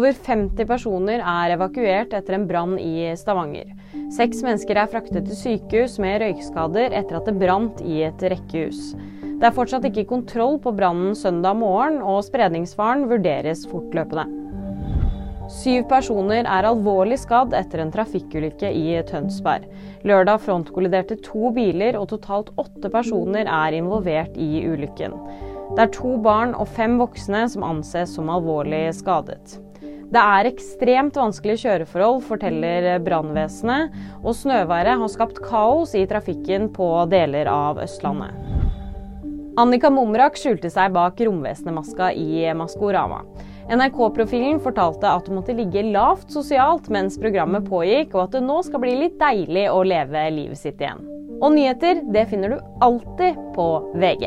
Over 50 personer er evakuert etter en brann i Stavanger. Seks mennesker er fraktet til sykehus med røykskader etter at det brant i et rekkehus. Det er fortsatt ikke kontroll på brannen søndag morgen, og spredningsfaren vurderes fortløpende. Syv personer er alvorlig skadd etter en trafikkulykke i Tønsberg. Lørdag frontkolliderte to biler, og totalt åtte personer er involvert i ulykken. Det er to barn og fem voksne som anses som alvorlig skadet. Det er ekstremt vanskelige kjøreforhold, forteller brannvesenet, og snøværet har skapt kaos i trafikken på deler av Østlandet. Annika Mumrak skjulte seg bak romvesenet-maska i Maskorama. NRK-profilen fortalte at hun måtte ligge lavt sosialt mens programmet pågikk, og at det nå skal bli litt deilig å leve livet sitt igjen. Og nyheter det finner du alltid på VG.